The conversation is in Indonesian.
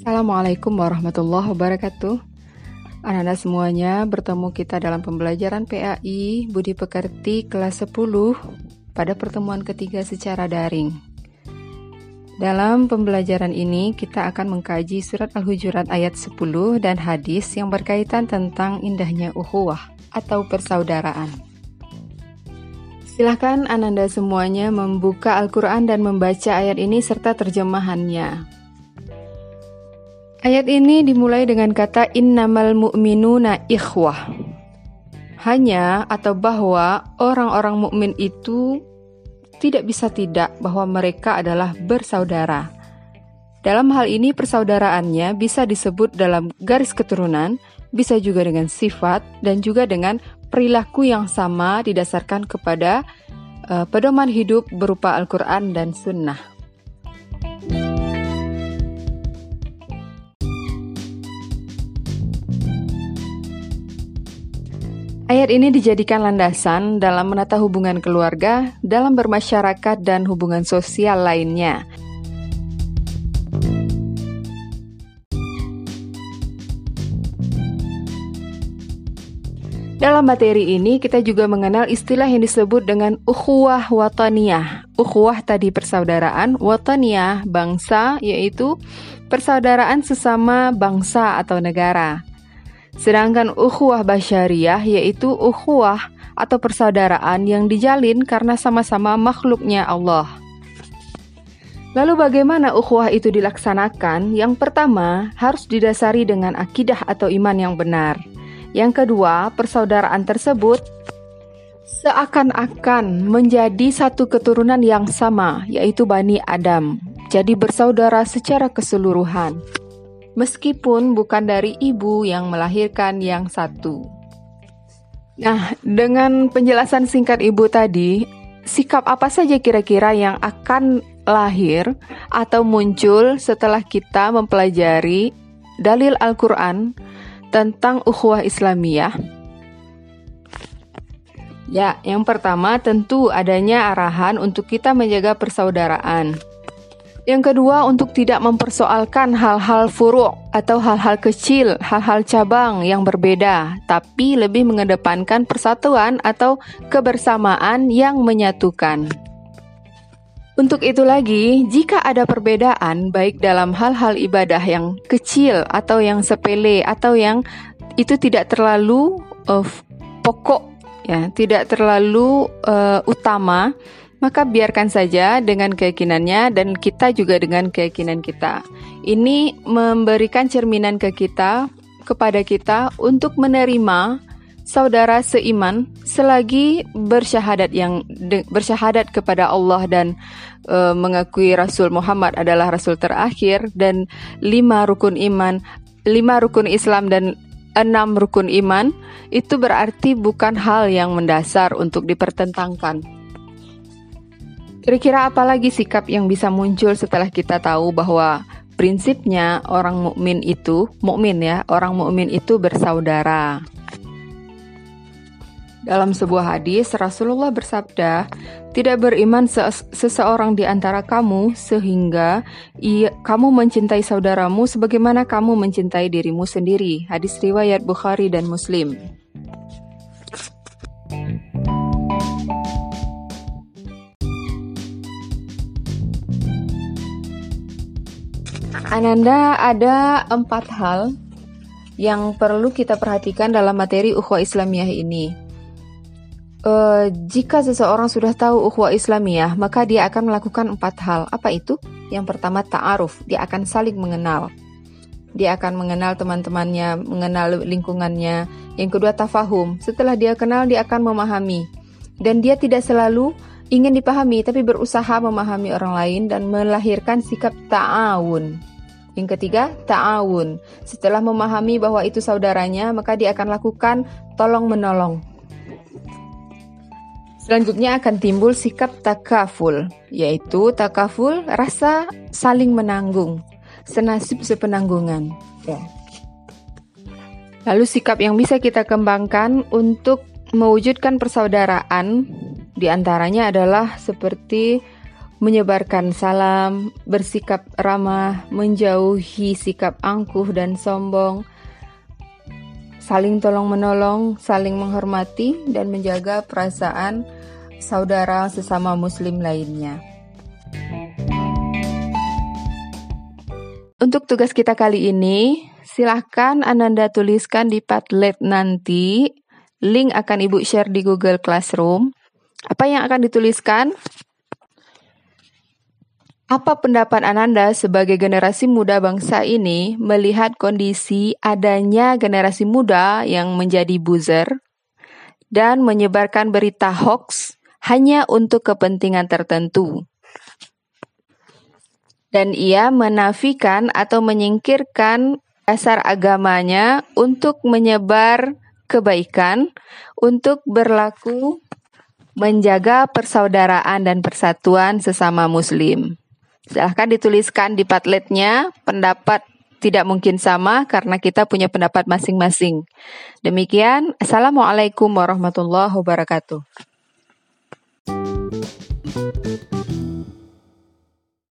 Assalamualaikum warahmatullahi wabarakatuh. Anak-anak semuanya, bertemu kita dalam pembelajaran PAI Budi Pekerti kelas 10 pada pertemuan ketiga secara daring. Dalam pembelajaran ini, kita akan mengkaji surat Al-Hujurat ayat 10 dan hadis yang berkaitan tentang indahnya ukhuwah atau persaudaraan. Silahkan Ananda semuanya membuka Al-Quran dan membaca ayat ini serta terjemahannya. Ayat ini dimulai dengan kata innamal mu'minuna ikhwah. Hanya atau bahwa orang-orang mukmin itu tidak bisa tidak bahwa mereka adalah bersaudara. Dalam hal ini persaudaraannya bisa disebut dalam garis keturunan, bisa juga dengan sifat dan juga dengan perilaku yang sama didasarkan kepada uh, pedoman hidup berupa Al-Qur'an dan sunnah. Ayat ini dijadikan landasan dalam menata hubungan keluarga, dalam bermasyarakat, dan hubungan sosial lainnya. Dalam materi ini kita juga mengenal istilah yang disebut dengan ukhuwah wataniyah. Ukhuwah tadi persaudaraan, wataniyah bangsa yaitu persaudaraan sesama bangsa atau negara. Sedangkan ukhuwah basyariah yaitu ukhuwah atau persaudaraan yang dijalin karena sama-sama makhluknya Allah. Lalu bagaimana ukhuwah itu dilaksanakan? Yang pertama, harus didasari dengan akidah atau iman yang benar. Yang kedua, persaudaraan tersebut seakan-akan menjadi satu keturunan yang sama, yaitu Bani Adam. Jadi bersaudara secara keseluruhan meskipun bukan dari ibu yang melahirkan yang satu. Nah, dengan penjelasan singkat ibu tadi, sikap apa saja kira-kira yang akan lahir atau muncul setelah kita mempelajari dalil Al-Quran tentang ukhuwah Islamiyah? Ya, yang pertama tentu adanya arahan untuk kita menjaga persaudaraan. Yang kedua, untuk tidak mempersoalkan hal-hal furuk atau hal-hal kecil, hal-hal cabang yang berbeda, tapi lebih mengedepankan persatuan atau kebersamaan yang menyatukan. Untuk itu lagi, jika ada perbedaan baik dalam hal-hal ibadah yang kecil atau yang sepele atau yang itu tidak terlalu uh, pokok ya, tidak terlalu uh, utama, maka biarkan saja dengan keyakinannya dan kita juga dengan keyakinan kita. Ini memberikan cerminan ke kita, kepada kita untuk menerima saudara seiman selagi bersyahadat yang de, bersyahadat kepada Allah dan e, mengakui Rasul Muhammad adalah Rasul terakhir dan lima rukun iman, lima rukun Islam dan enam rukun iman itu berarti bukan hal yang mendasar untuk dipertentangkan. Kira-kira apa lagi sikap yang bisa muncul setelah kita tahu bahwa prinsipnya orang mukmin itu mukmin ya, orang mukmin itu bersaudara. Dalam sebuah hadis, Rasulullah bersabda, "Tidak beriman seseorang di antara kamu sehingga ia, kamu mencintai saudaramu sebagaimana kamu mencintai dirimu sendiri." Hadis riwayat Bukhari dan Muslim. Ananda, ada empat hal yang perlu kita perhatikan dalam materi ukhuwah Islamiyah ini. Uh, jika seseorang sudah tahu ukhuwah Islamiyah, maka dia akan melakukan empat hal. Apa itu? Yang pertama ta'aruf, dia akan saling mengenal. Dia akan mengenal teman-temannya, mengenal lingkungannya. Yang kedua tafahum, setelah dia kenal dia akan memahami. Dan dia tidak selalu ingin dipahami, tapi berusaha memahami orang lain dan melahirkan sikap ta'awun. Yang ketiga, ta'awun. Setelah memahami bahwa itu saudaranya, maka dia akan lakukan tolong-menolong. Selanjutnya akan timbul sikap takaful, yaitu takaful rasa saling menanggung, senasib sepenanggungan. Ya. Lalu sikap yang bisa kita kembangkan untuk mewujudkan persaudaraan di antaranya adalah seperti menyebarkan salam, bersikap ramah, menjauhi sikap angkuh dan sombong, saling tolong-menolong, saling menghormati, dan menjaga perasaan saudara sesama Muslim lainnya. Untuk tugas kita kali ini, silahkan Ananda tuliskan di Padlet nanti. Link akan Ibu share di Google Classroom. Apa yang akan dituliskan? Apa pendapat Ananda sebagai generasi muda bangsa ini melihat kondisi adanya generasi muda yang menjadi buzzer dan menyebarkan berita hoax hanya untuk kepentingan tertentu? Dan ia menafikan atau menyingkirkan dasar agamanya untuk menyebar kebaikan, untuk berlaku menjaga persaudaraan dan persatuan sesama muslim. Silahkan dituliskan di Padletnya pendapat tidak mungkin sama karena kita punya pendapat masing-masing. Demikian, Assalamualaikum warahmatullahi wabarakatuh.